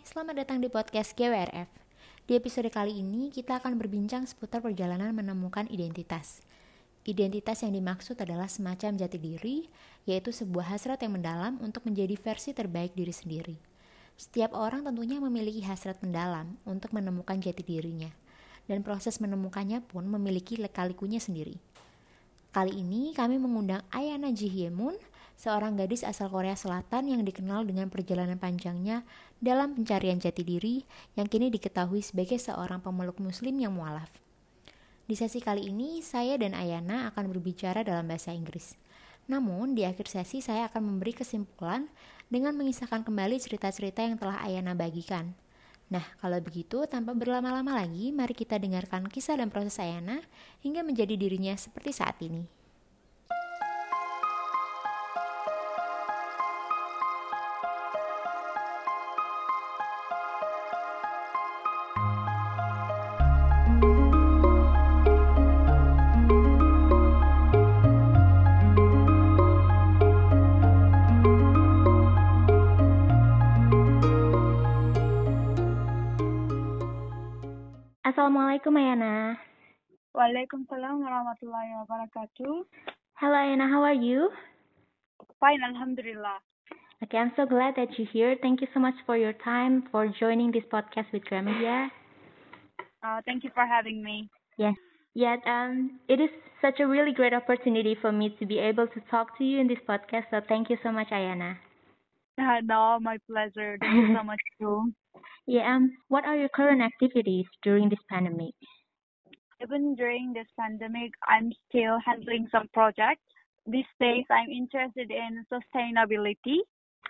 selamat datang di podcast GWRF. Di episode kali ini, kita akan berbincang seputar perjalanan menemukan identitas. Identitas yang dimaksud adalah semacam jati diri, yaitu sebuah hasrat yang mendalam untuk menjadi versi terbaik diri sendiri. Setiap orang tentunya memiliki hasrat mendalam untuk menemukan jati dirinya, dan proses menemukannya pun memiliki leka-likunya sendiri. Kali ini kami mengundang Ayana Jihyemun, seorang gadis asal Korea Selatan yang dikenal dengan perjalanan panjangnya dalam pencarian jati diri yang kini diketahui sebagai seorang pemeluk muslim yang mualaf. Di sesi kali ini, saya dan Ayana akan berbicara dalam bahasa Inggris. Namun, di akhir sesi saya akan memberi kesimpulan dengan mengisahkan kembali cerita-cerita yang telah Ayana bagikan. Nah, kalau begitu, tanpa berlama-lama lagi, mari kita dengarkan kisah dan proses Ayana hingga menjadi dirinya seperti saat ini. Assalamualaikum Ayana. Waalaikumsalam warahmatullahi wabarakatuh. Hello Ayana, how are you? Fine, alhamdulillah. Okay, I'm so glad that you're here. Thank you so much for your time for joining this podcast with Gramedia. Uh, thank you for having me. Yes. Yet, um, it is such a really great opportunity for me to be able to talk to you in this podcast. So thank you so much, Ayana. Uh, no, my pleasure. Thank you so much too. Yeah. Um, what are your current activities during this pandemic? Even during this pandemic, I'm still handling some projects. These days, I'm interested in sustainability,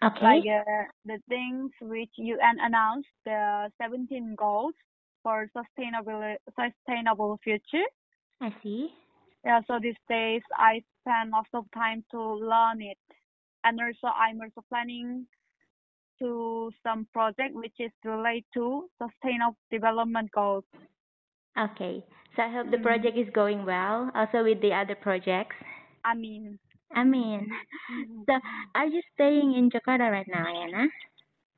Okay. like uh, the things which UN announced, the 17 goals for sustainable sustainable future. I see. Yeah, so these days I spend lots of time to learn it, and also I'm also planning to some project which is related to sustainable development goals. Okay. So I hope the Mm. project is going well. Also with the other projects. I mean, I mean, so are you staying in Jakarta right now, Ayana?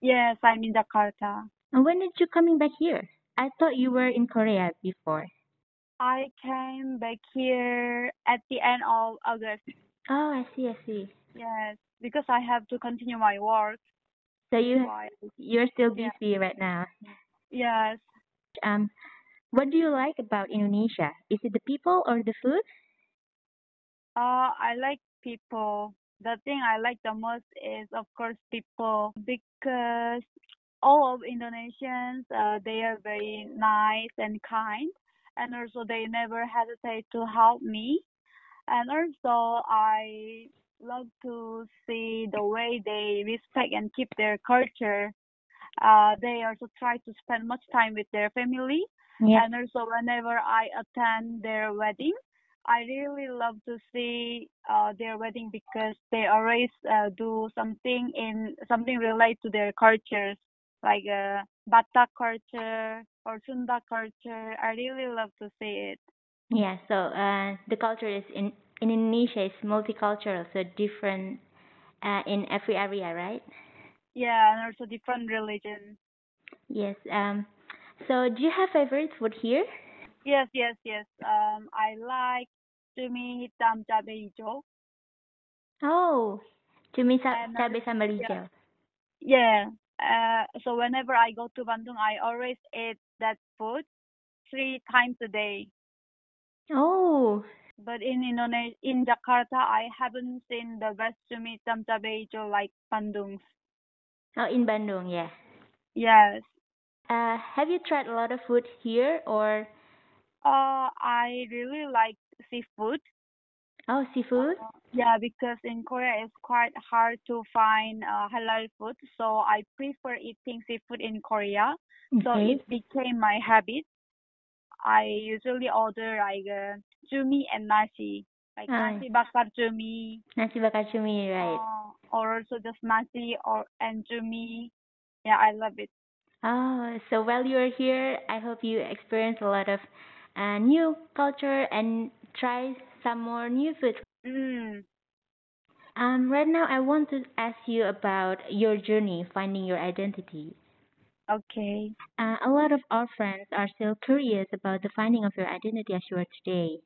yes, I'm in Jakarta. And when did you coming back here? I thought you were in Korea before. I came back here at the end of August. Oh, I see, I see. Yes, because I have to continue my work. So you you're still Yeah. busy right now. Yes. Um, what do you like about Indonesia? Is it the people or the food? Uh, I like people. The thing I like the most is, of course, people because all of Indonesians, uh, they are very nice and kind, and also they never hesitate to help me. And also, I love to see the way they respect and keep their culture. Uh, they also try to spend much time with their family Yeah. and also whenever I attend their wedding, I really love to see uh, their wedding because they always uh, do something in something related to their cultures, like uh, Batak culture or Sunda culture. I really love to see it. Yeah. So uh, the culture is in in Indonesia is multicultural, so different uh, in every area, right? Yeah, and also different religions. Yes. Um. So do you have favorite food here? Yes, yes, yes. Um, I like cumi hitam cabe hijau. Oh, cumi sa And, uh, cabe sambal yeah. Yeah. Uh, so whenever I go to Bandung, I always eat that food three times a day. Oh, But in Indonesia, in Jakarta, I haven't seen the best cumi hitam cabe hijau like Bandung's. oh in Bandung, yeah. Yes. Uh, have you tried a lot of food here or Uh, I really like seafood. oh seafood? Yeah, because in Korea it's quite hard to find uh, halal food, so I prefer eating seafood in Korea. Okay. So it became my habit. I usually order like uh, cumi and nasi, like Ah. nasi bakar cumi, Nasi bakar cumi, right? uh, or also just nasi or and cumi. Yeah, I love it. Oh, so while you're here, I hope you experience a lot of uh, new culture and try some more new food. Mm. Um, right now, I want to ask you about your journey finding your identity. Okay. Uh, a lot of our friends are still curious about the finding of your identity as you are today.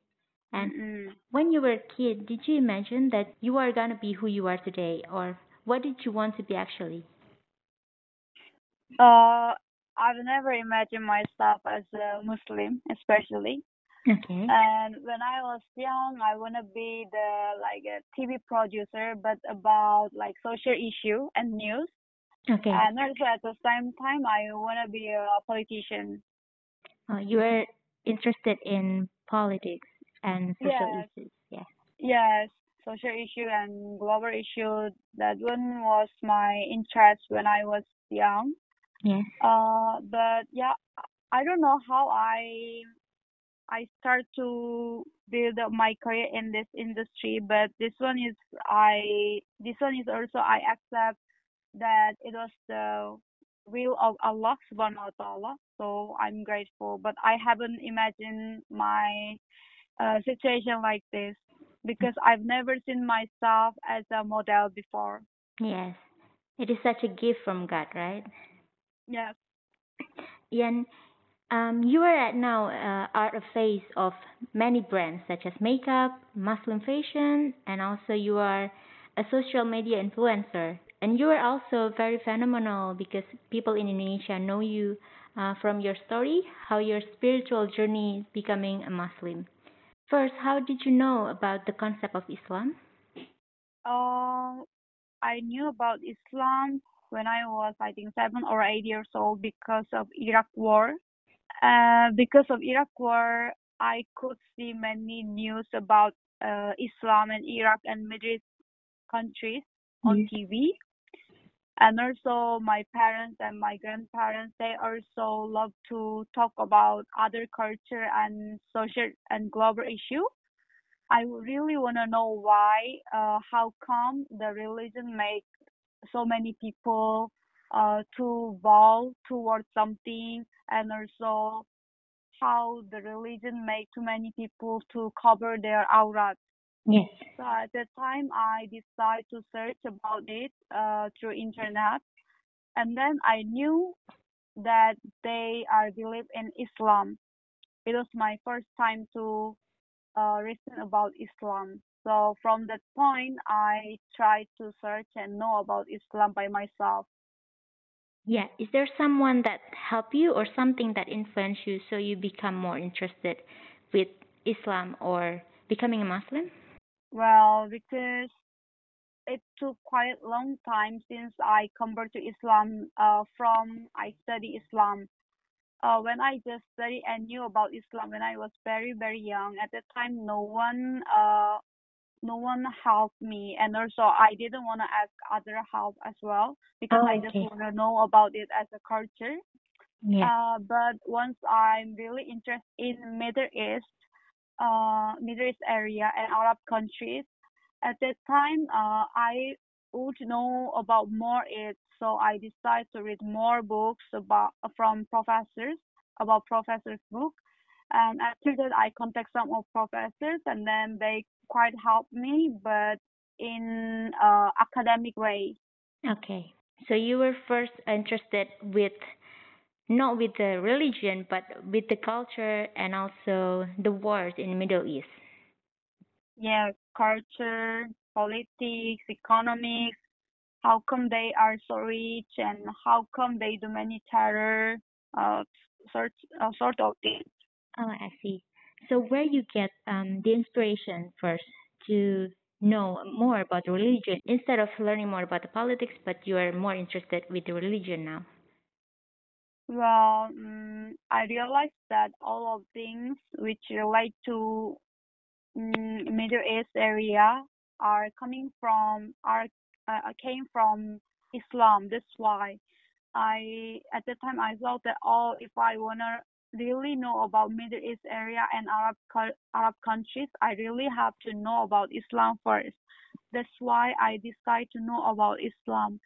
And Mm-mm. when you were a kid, did you imagine that you are gonna be who you are today, or what did you want to be actually? Uh, I've never imagined myself as a Muslim, especially. Okay. And when I was young, I wanna be the like a TV producer, but about like social issue and news. Okay. And also at the same time, I wanna be a politician. Uh, you are interested in politics and social Yes, issues. Yeah. yes, social issue and global issue. That one was my interest when I was young. Yes. Uh, but yeah, I don't know how I I start to build up my career in this industry, but this one is I this one is also I accept that it was the will of Allah subhanahu wa ta'ala. So I'm grateful. But I haven't imagined my uh, situation like this because I've never seen myself as a model before. Yes. It is such a gift from God, right? Yes. And um, you are at now uh, are a face of many brands such as makeup, Muslim fashion, and also you are a social media influencer. And you are also very phenomenal because people in Indonesia know you uh, from your story, how your spiritual journey becoming a Muslim. First, how did you know about the concept of Islam? Uh, I knew about Islam when I was, I think, seven or eight years old because of Iraq War. Uh, because of Iraq War, I could see many news about uh, Islam and Iraq and Middle East countries on Yes. TV. And also my parents and my grandparents, they also love to talk about other culture and social and global issue. I really want to know why, uh, how come the religion make so many people uh, to vow towards something, and also how the religion make too many people to cover their aurat. Yes. So at that time, I decided to search about it uh, through internet, and then I knew that they are believe in Islam. It was my first time to uh, listen about Islam. So from that point, I tried to search and know about Islam by myself. Yeah. Is there someone that helped you or something that influenced you so you become more interested with Islam or becoming a Muslim? Well, because it took quite a long time since I convert to Islam uh, from I study Islam. Uh, when I just study and knew about Islam when I was very very young. At that time, no one uh no one helped me, and also I didn't want to ask other help as well because Oh, I just want to know about it as a culture. Yeah. Uh, but once I'm really interested in Middle East, uh, Middle East area and Arab countries, at that time, uh, I would know about more it. So I decided to read more books about from professors about professors' book. And after that, I contact some of professors, and then they quite helped me, but in uh, academic way. Okay. So you were first interested with not with the religion but with the culture and also the wars in the Middle East. Yeah, culture, politics, economics. How come they are so rich, and how come they do many terror, uh, sort uh, sort of things. Oh, I see. So where you get um the inspiration first to know more about the religion instead of learning more about the politics, but you are more interested with the religion now. Well, mm, I realized that all of things which relate to mm, Middle East area are coming from are uh, came from Islam. That's why I at the time I thought that oh if I wanna really know about Middle East area and Arab Arab countries, I really have to know about Islam first. That's why I decided to know about Islam.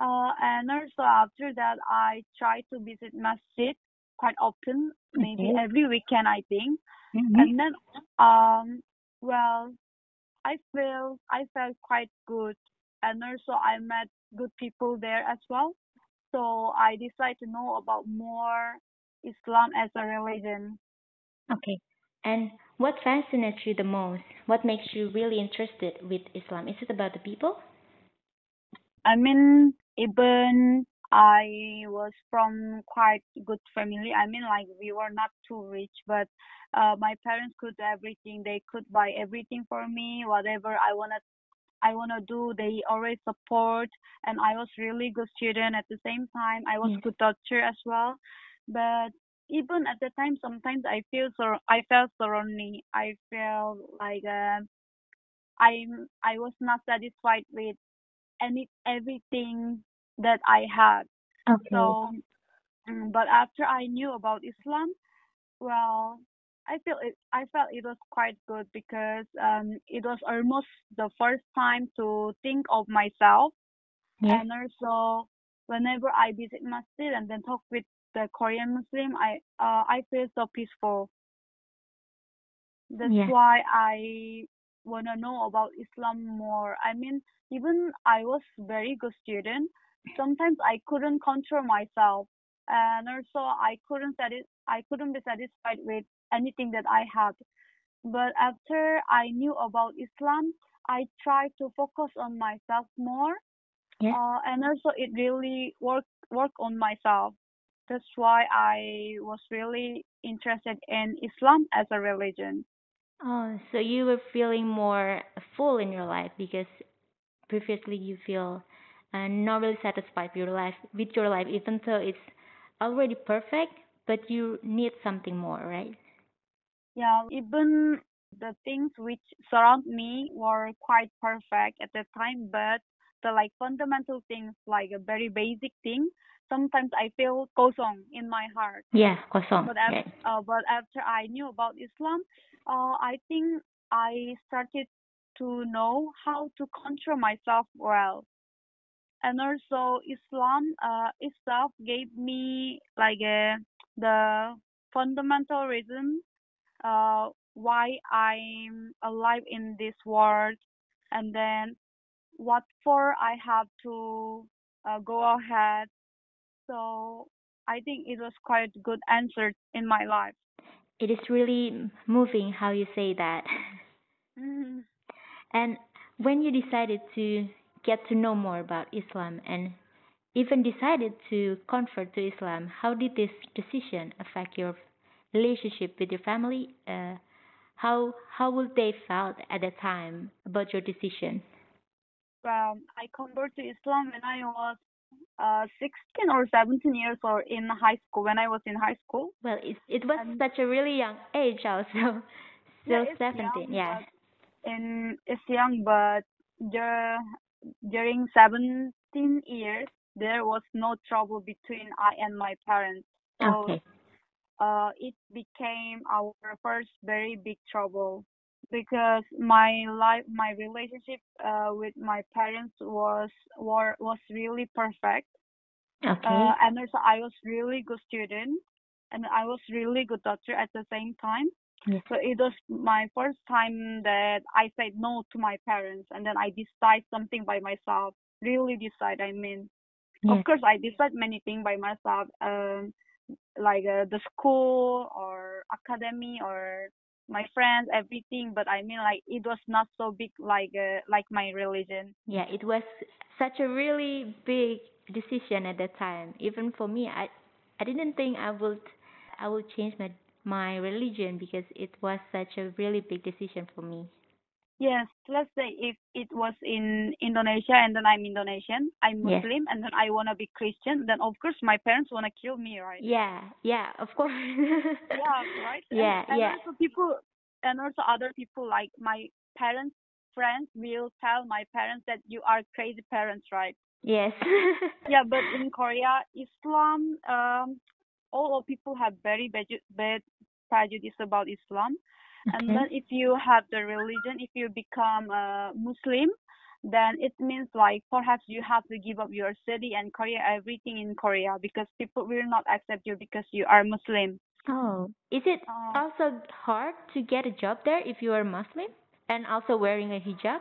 Uh, and also after that, I try to visit masjid quite often, maybe Okay. every weekend, I think. Mm-hmm. And then, um, well, I feel I felt quite good, and also I met good people there as well. So I decided to know about more Islam as a religion. Okay. And what fascinates you the most? What makes you really interested with Islam? Is it about the people? I mean, even I was from quite good family. I mean, like we were not too rich, but uh, my parents could do everything. They could buy everything for me, whatever I wanted. I wanna do. They always support, and I was really good student. At the same time, I was Yes. good teacher as well. But even at the time, sometimes I feel so. I felt so lonely. I felt like uh, I'm. I was not satisfied with any everything that I had. Okay. So, mm, but after I knew about Islam, well, I feel it. I felt it was quite good because um, it was almost the first time to think of myself, Yes. and also whenever I visit masjid and then talk with the Korean Muslim, I uh, I feel so peaceful. That's Yeah. why I wanna know about Islam more. I mean, even I was very good student. Sometimes I couldn't control myself, and also I couldn't satis- I couldn't be satisfied with anything that I had. But after I knew about Islam, I tried to focus on myself more, Yes. uh, and also it really work work on myself. That's why I was really interested in Islam as a religion. Oh, so you were feeling more full in your life because previously you feel uh, not really satisfied with your life, with your life, even though it's already perfect, but you need something more, right? Yeah, even the things which surround me were quite perfect at the time, but the like fundamental things, like a very basic thing, sometimes I feel kosong in my heart. Yeah, kosong. But af- Right. uh, but after I knew about Islam, uh, I think I started to know how to control myself well. And also Islam uh, itself gave me like a, the fundamental reason uh, why I'm alive in this world, and then what for I have to uh, go ahead. So I think it was quite good answer in my life. It is really moving how you say that. Mm. And when you decided to get to know more about Islam and even decided to convert to Islam, how did this decision affect your relationship with your family? Uh, how how would they felt at the time about your decision? Um, I converted to Islam when I was uh, 16 or 17 years old in high school. When I was in high school, Well, it it was and such a really young age also. yeah, Still it's 17, young, yeah. in it's young, but dur- during 17 years there was no trouble between I and my parents. So Okay. uh, it became our first very big trouble because my life, my relationship uh, with my parents was were, was really perfect. Okay. Uh, and also I was really good student, and I was really good doctor at the same time. So it was my first time that I said no to my parents, and then I decide something by myself. Really decide, I mean. Yes. Of course, I decide many things by myself, um, like uh, the school or academy or my friends, everything. But I mean, like it was not so big, like uh, like my religion. Yeah, it was such a really big decision at that time. Even for me, I I didn't think I would I would change my my religion because it was such a really big decision for me. Yes, let's say if it was in Indonesia and then I'm Indonesian, I'm. Muslim, and then I wanna be Christian, then of course my parents wanna kill me, right? Yeah, yeah, of course. Yeah, right. Yeah, and, and yeah. also people, and also other people like my parents' friends will tell my parents that you are crazy parents, right? Yes. Yeah, but in Korea, Islam, um, all of people have very bad, bad prejudice about Islam. And then if you have the religion, if you become a Muslim, then it means like perhaps you have to give up your city and Korea, everything in Korea, because people will not accept you because you are Muslim. Oh, is it Uh, also hard to get a job there if you are Muslim and also wearing a hijab?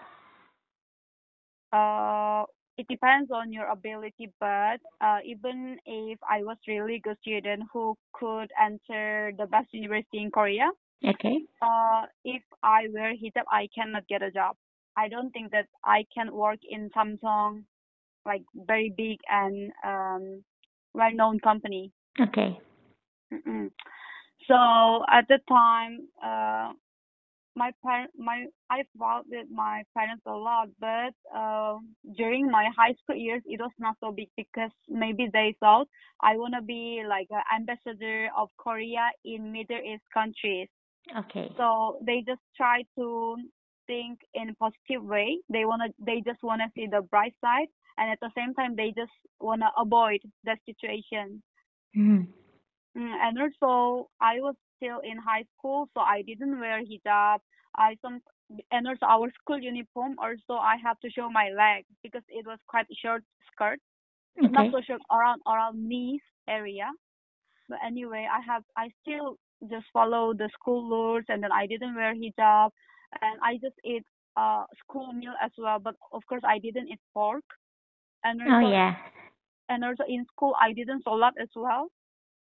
uh, it depends on your ability, but uh, even if I was really good student who could enter the best university in Korea, Okay. uh, if I wear hijab, I cannot get a job. I don't think that I can work in Samsung, like very big and um, well-known company. Okay. Mm-mm. So at the time, uh, my parent, my I fought with my parents a lot, but uh, during my high school years, it was not so big because maybe they thought I wanna be like an ambassador of Korea in Middle East countries. Okay. So they just try to think in a positive way. They wanna, they just wanna see the bright side, and at the same time, they just wanna avoid that situation. Mm. Mm, and also, I was still in high school, so I didn't wear hijab. I some and also our school uniform. Also, I have to show my leg because it was quite short skirt, Okay. not so short around around knees area. But anyway, I have I still just follow the school rules, and then I didn't wear hijab, and I just ate uh school meal as well. But of course, I didn't eat pork, and Oh also yeah. and also in school I didn't solat as well.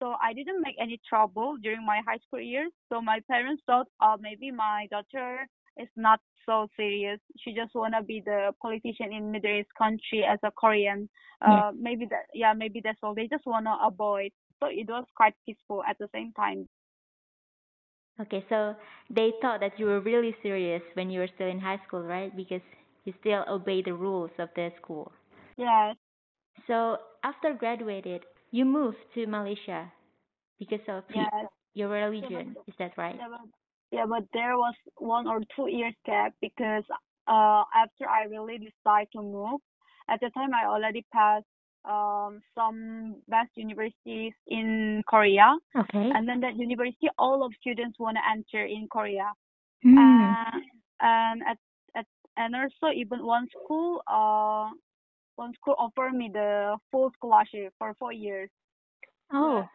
So I didn't make any trouble during my high school years. So my parents thought, uh, maybe my daughter is not so serious. She just wanna be the politician in Middle East country as a Korean. Yeah. Uh, maybe that, yeah, maybe that's all. They just wanna avoid. So it was quite peaceful at the same time. Okay, so they thought that you were really serious when you were still in high school, right? Because you still obey the rules of the school. Yes, So after graduated, you moved to Malaysia because of yes. your religion. Is that right? Yeah, but, yeah, but there was one or two years gap because uh after I really decided to move, at the time I already passed um some best universities in Korea, Okay. and then that university all of students want to enter in Korea, Hmm. uh, and at, at and also even one school uh one school offered me the full scholarship for four years. Oh.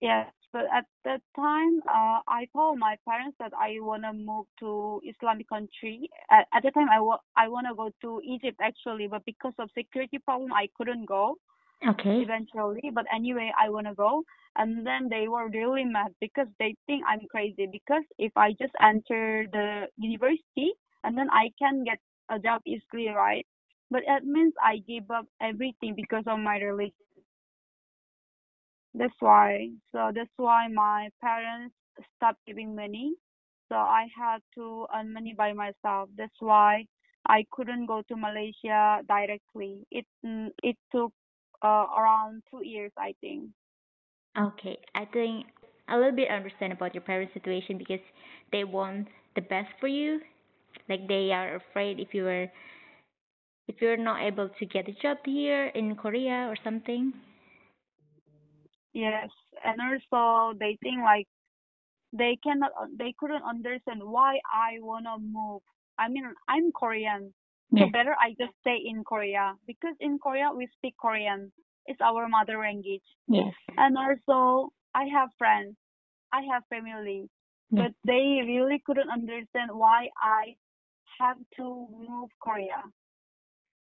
Yes, but at that time, uh, I told my parents that I wanna move to Islamic country. At, at the time, I wa- I wanna go to Egypt actually, but because of security problem, I couldn't go Okay. eventually. But anyway, I wanna go, and then they were really mad because they think I'm crazy. Because if I just enter the university, and then I can get a job easily, right? But it means I gave up everything because of my religion. That's why. So that's why my parents stopped giving money. So I had to earn money by myself. That's why I couldn't go to Malaysia directly. It mm, it took uh, around two years, I think. Okay. I think a little bit understand about your parents' situation because they want the best for you. Like they are afraid if you were if you're not able to get a job here in Korea or something. Yes, and also they think like they cannot, they couldn't understand why I wanna move. I mean, I'm Korean. So Yes. better I just stay in Korea because in Korea we speak Korean. It's our mother language. Yes. And also I have friends. I have family. Yes. But they really couldn't understand why I have to move Korea.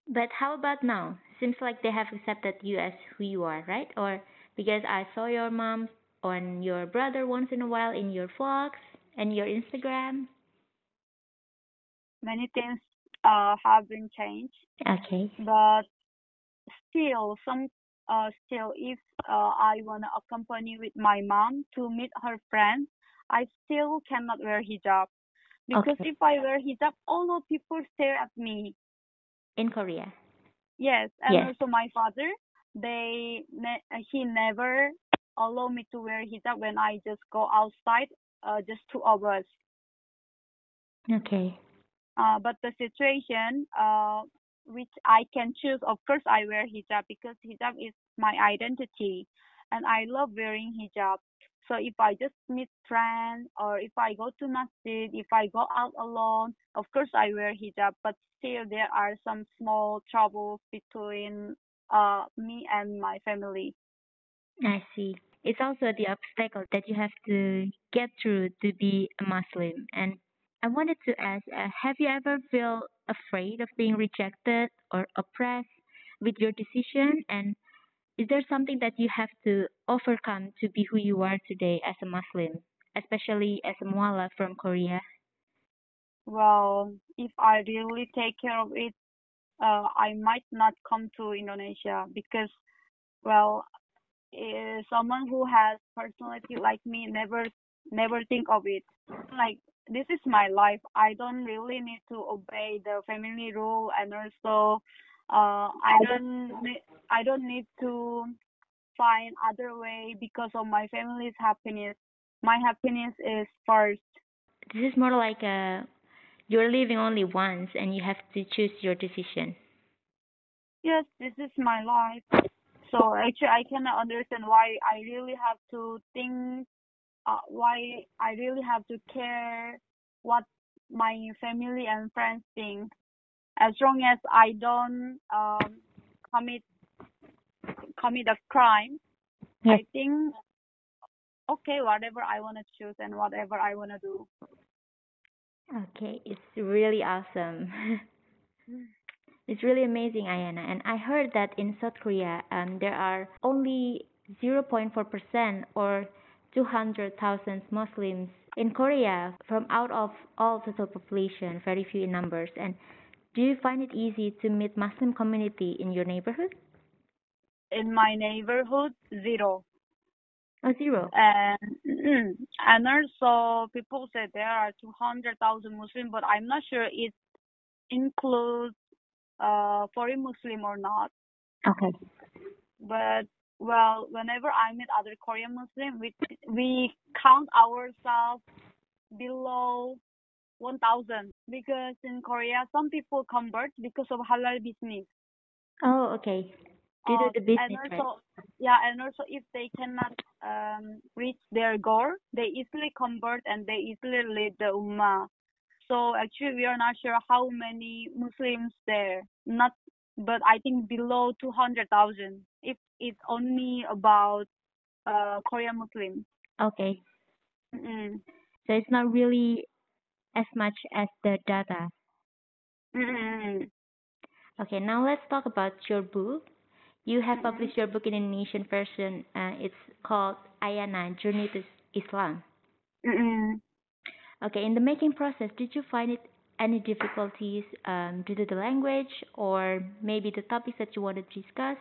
But how about now? Seems like they have accepted you as who you are, right? Or because I saw your mom and your brother once in a while in your vlogs and your Instagram. Many things uh have been changed. Okay. But still some uh still if uh I wanna accompany with my mom to meet her friends, I still cannot wear hijab. Because Okay. if I wear hijab all of people stare at me. In Korea. Yes, and Yes. also my father, they ne- he never allow me to wear hijab when I just go outside, uh, just two hours. Okay. Uh, but the situation, uh, which I can choose, of course, I wear hijab because hijab is my identity, and I love wearing hijab. So if I just meet friends or if I go to masjid, if I go out alone, of course I wear hijab. But still, there are some small troubles between uh me and my family. I see. It's also the obstacle that you have to get through to be a Muslim. And I wanted to ask, uh, have you ever felt afraid of being rejected or oppressed with your decision and is there something that you have to overcome to be who you are today as a Muslim, especially as a mualaf from Korea? Well, if I really take care of it, uh, I might not come to Indonesia because, well, uh, someone who has personality like me never never think of it. Like this is my life. I don't really need to obey the family rule, and also, uh, I don't I don't need to find other way because of my family's happiness. My happiness is first. This is more like a you're living only once and you have to choose your decision. Yes, this is my life. So actually, I cannot understand why I really have to think, uh, why I really have to care what my family and friends think. As long as I don't um, commit commit a crime, yes. I think okay, whatever I want to choose and whatever I want to do. Okay, it's really awesome. it's really amazing, Ayana. And I heard that in South Korea, um, there are only 0.4% or 200,000 Muslims in Korea from out of all total population, very few in numbers. And do you find it easy to meet Muslim community in your neighborhood? In my neighborhood, zero. A zero. And and also people say there are two hundred thousand Muslims, but I'm not sure it includes uh foreign Muslim or not. Okay. But well, whenever I meet other Korean Muslim, we we count ourselves below 1,000 because in Korea some people convert because of halal business. Oh, okay due to the business, and also, right? Yeah, and also if they cannot um, reach their goal, they easily convert and they easily lead the ummah. So actually, we are not sure how many Muslims there. Not, but I think below two hundred thousand. If it's only about uh, Korean Muslims. Okay. Mm-mm. So it's not really as much as the data. Mm-mm. Okay, now let's talk about your book. You have published your book in Indonesian version. Uh, it's called Ayana Journey to Islam. Mm-hmm. Okay, in the making process, did you find it any difficulties um, due to the language or maybe the topics that you wanted to discuss?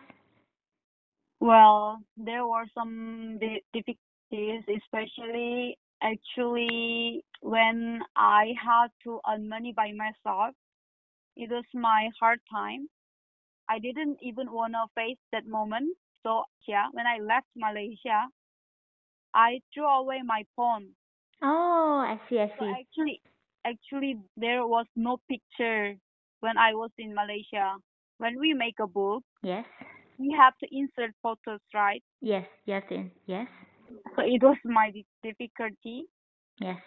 Well, there were some difficulties, especially actually when I had to earn money by myself. It was my hard time I didn't even want to face that moment. So yeah, when I left Malaysia, I threw away my phone. Oh, I see, I see. So actually, actually, there was no picture when I was in Malaysia. When we make a book, yes, we have to insert photos, right? Yes, yes, yes. So it was my difficulty. Yes.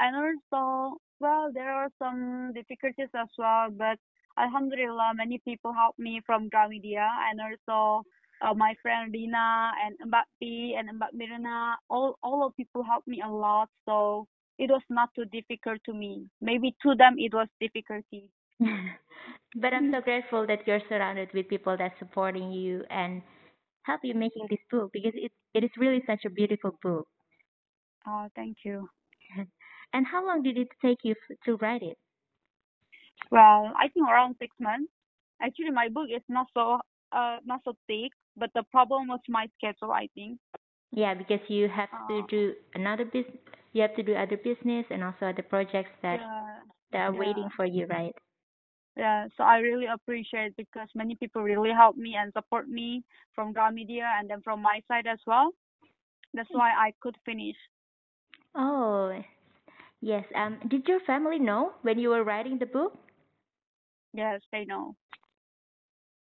And also, well, there are some difficulties as well, but Alhamdulillah, many people helped me from Gramedia and also uh, my friend Dina and Mbak and Mbak Mirna. All all of people helped me a lot, so it was not too difficult to me. Maybe to them it was difficulty. but I'm so grateful that you're surrounded with people that supporting you and help you making this book because it it is really such a beautiful book. Oh, thank you. and how long did it take you to write it? Well, I think around six months. Actually, my book is not so uh not so thick, but the problem was my schedule. I think. Yeah, because you have to uh, do another business. You have to do other business and also other projects that yeah, that are yeah. waiting for you, right? Yeah, so I really appreciate because many people really help me and support me from Gramedia and then from my side as well. That's why I could finish. Oh, yes. Um, did your family know when you were writing the book? Yes, they know.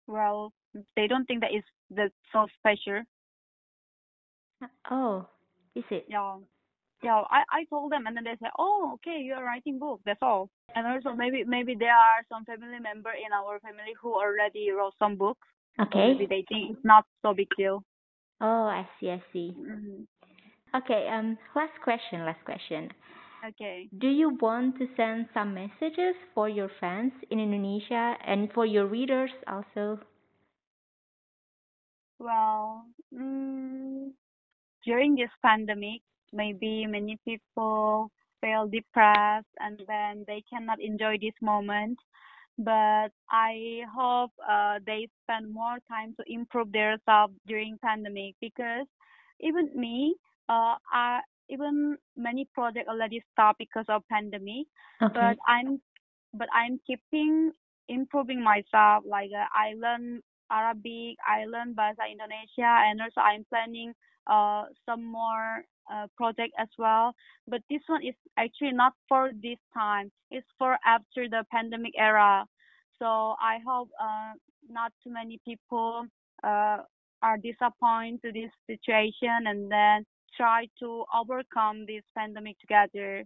Well, they don't think that is that so special. Oh, is it? Yeah. Yeah, I, I told them and then they said, Oh, okay, you're writing book, that's all. And also maybe maybe there are some family member in our family who already wrote some books. Okay. Maybe they think it's not so big deal. Oh, I see, I see. Mm-hmm. Okay, um last question, last question. Okay. Do you want to send some messages for your fans in Indonesia and for your readers also? Well, mm, during this pandemic, maybe many people feel depressed and then they cannot enjoy this moment. But I hope uh, they spend more time to improve themselves during pandemic because even me, uh, I even many projects already stopped because of pandemic. Okay. But I'm but I'm keeping improving myself. Like uh, I learn Arabic, I learn Bahasa Indonesia, and also I'm planning uh some more uh, project as well. But this one is actually not for this time. It's for after the pandemic era. So I hope uh, not too many people uh, are disappointed to this situation and then try to overcome this pandemic together.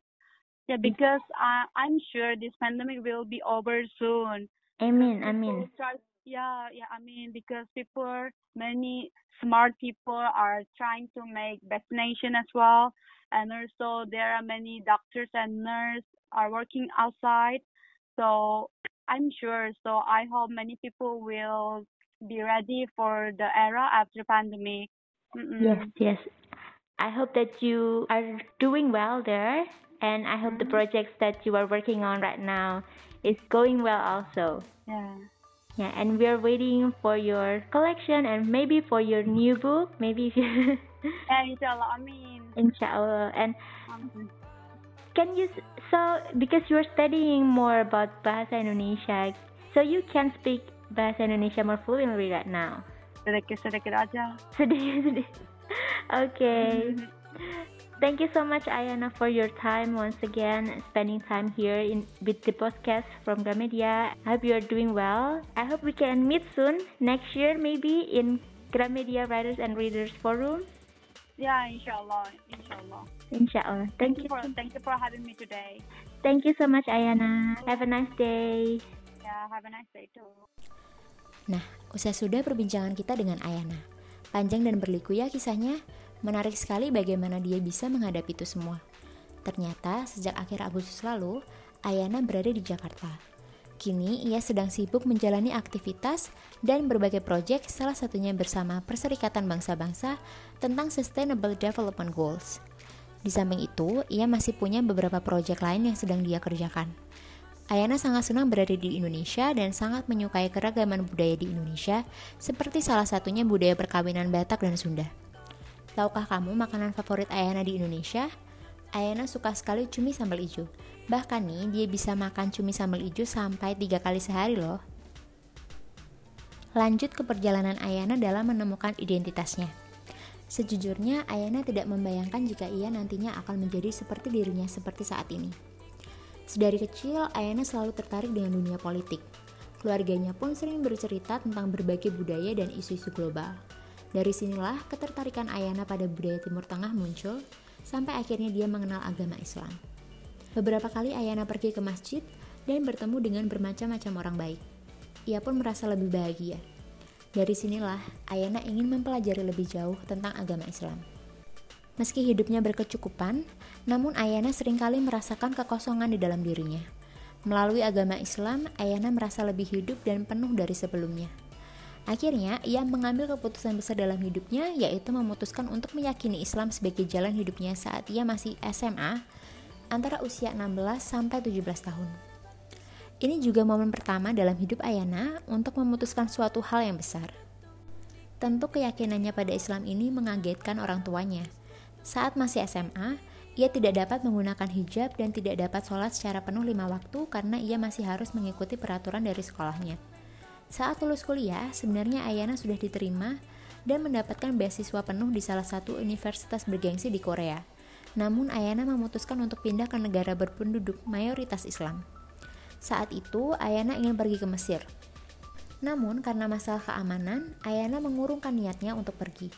Yeah, because I, I'm sure this pandemic will be over soon. Amen. Amen. try, yeah, yeah. I mean, because people, many smart people are trying to make vaccination as well, and also there are many doctors and nurses are working outside. So I'm sure. So I hope many people will be ready for the era after pandemic. Mm-mm. Yes, yes. I hope that you are doing well there, and I hope the Mhm. projects that you are working on right now is going well also. Yeah. Yeah, and we are waiting for your collection and maybe for your new book, maybe if you Yeah, inshallah. I mean, inshallah. And um, can you so because you're studying more about Bahasa Indonesia, so you can speak Bahasa Indonesia more fluently right now. sedikit-sedikit aja. Sedih, sedih. Okay. Thank you so much, Ayana, for your time once again, spending time here in with the podcast from Gramedia. I hope you are doing well. I hope we can meet soon next year, maybe in Gramedia Writers and Readers Forum. Yeah, inshallah, inshallah. Inshallah. Thank Thank you for thank you for having me today. Thank you so much, Ayana. Have a nice day. Yeah, have a nice day too. Nah, usai sudah perbincangan kita dengan Ayana. Panjang dan berliku ya kisahnya. Menarik sekali bagaimana dia bisa menghadapi itu semua. Ternyata sejak akhir Agustus lalu, Ayana berada di Jakarta. Kini ia sedang sibuk menjalani aktivitas dan berbagai proyek salah satunya bersama Perserikatan Bangsa-Bangsa tentang Sustainable Development Goals. Di samping itu, ia masih punya beberapa proyek lain yang sedang dia kerjakan. Ayana sangat senang berada di Indonesia dan sangat menyukai keragaman budaya di Indonesia, seperti salah satunya budaya perkawinan Batak dan Sunda. Tahukah kamu makanan favorit Ayana di Indonesia? Ayana suka sekali cumi sambal ijo. Bahkan nih, dia bisa makan cumi sambal ijo sampai tiga kali sehari loh. Lanjut ke perjalanan Ayana dalam menemukan identitasnya. Sejujurnya, Ayana tidak membayangkan jika ia nantinya akan menjadi seperti dirinya seperti saat ini. Sedari kecil, Ayana selalu tertarik dengan dunia politik. Keluarganya pun sering bercerita tentang berbagai budaya dan isu-isu global. Dari sinilah ketertarikan Ayana pada budaya Timur Tengah muncul, sampai akhirnya dia mengenal agama Islam. Beberapa kali Ayana pergi ke masjid dan bertemu dengan bermacam-macam orang baik. Ia pun merasa lebih bahagia. Dari sinilah, Ayana ingin mempelajari lebih jauh tentang agama Islam. Meski hidupnya berkecukupan, namun Ayana sering kali merasakan kekosongan di dalam dirinya. Melalui agama Islam, Ayana merasa lebih hidup dan penuh dari sebelumnya. Akhirnya, ia mengambil keputusan besar dalam hidupnya, yaitu memutuskan untuk meyakini Islam sebagai jalan hidupnya saat ia masih SMA, antara usia 16 sampai 17 tahun. Ini juga momen pertama dalam hidup Ayana untuk memutuskan suatu hal yang besar. Tentu keyakinannya pada Islam ini mengagetkan orang tuanya. Saat masih SMA, ia tidak dapat menggunakan hijab dan tidak dapat sholat secara penuh lima waktu karena ia masih harus mengikuti peraturan dari sekolahnya. Saat lulus kuliah, sebenarnya Ayana sudah diterima dan mendapatkan beasiswa penuh di salah satu universitas bergengsi di Korea. Namun Ayana memutuskan untuk pindah ke negara berpenduduk mayoritas Islam. Saat itu, Ayana ingin pergi ke Mesir. Namun, karena masalah keamanan, Ayana mengurungkan niatnya untuk pergi.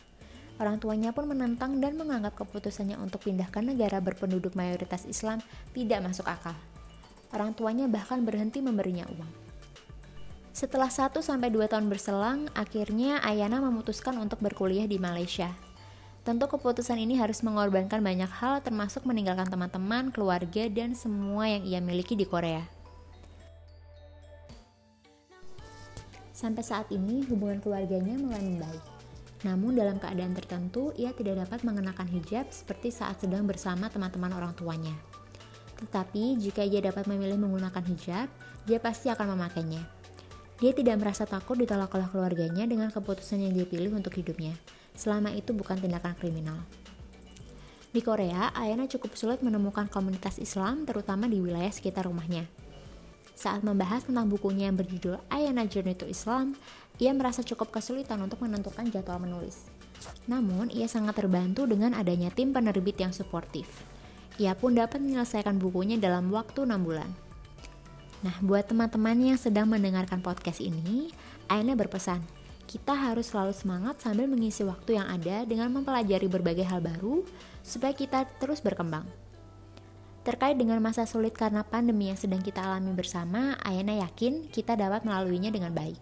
Orang tuanya pun menentang dan menganggap keputusannya untuk pindah ke negara berpenduduk mayoritas Islam tidak masuk akal. Orang tuanya bahkan berhenti memberinya uang. Setelah 1-2 tahun berselang, akhirnya Ayana memutuskan untuk berkuliah di Malaysia. Tentu keputusan ini harus mengorbankan banyak hal termasuk meninggalkan teman-teman, keluarga, dan semua yang ia miliki di Korea. Sampai saat ini hubungan keluarganya mulai membaik. Namun dalam keadaan tertentu, ia tidak dapat mengenakan hijab seperti saat sedang bersama teman-teman orang tuanya. Tetapi jika ia dapat memilih menggunakan hijab, dia pasti akan memakainya. Dia tidak merasa takut ditolak oleh keluarganya dengan keputusan yang dia pilih untuk hidupnya. Selama itu bukan tindakan kriminal. Di Korea, Ayana cukup sulit menemukan komunitas Islam terutama di wilayah sekitar rumahnya. Saat membahas tentang bukunya yang berjudul Ayana Journey to Islam, ia merasa cukup kesulitan untuk menentukan jadwal menulis. Namun, ia sangat terbantu dengan adanya tim penerbit yang suportif. Ia pun dapat menyelesaikan bukunya dalam waktu 6 bulan. Nah, buat teman-teman yang sedang mendengarkan podcast ini, Aina berpesan, kita harus selalu semangat sambil mengisi waktu yang ada dengan mempelajari berbagai hal baru supaya kita terus berkembang. Terkait dengan masa sulit karena pandemi yang sedang kita alami bersama, Ayana yakin kita dapat melaluinya dengan baik.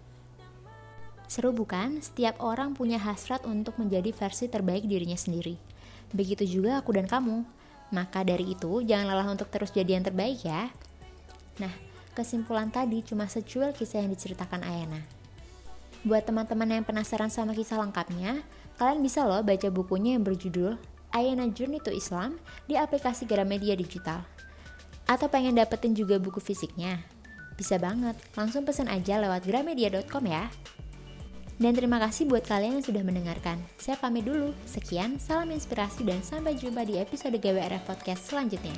Seru bukan? Setiap orang punya hasrat untuk menjadi versi terbaik dirinya sendiri. Begitu juga aku dan kamu. Maka dari itu, jangan lelah untuk terus jadi yang terbaik ya. Nah, kesimpulan tadi cuma secuil kisah yang diceritakan Ayana. Buat teman-teman yang penasaran sama kisah lengkapnya, kalian bisa loh baca bukunya yang berjudul Ayana Journey to Islam di aplikasi Gramedia Digital. Atau pengen dapetin juga buku fisiknya? Bisa banget, langsung pesan aja lewat gramedia.com ya. Dan terima kasih buat kalian yang sudah mendengarkan. Saya pamit dulu. Sekian, salam inspirasi dan sampai jumpa di episode GWRF Podcast selanjutnya.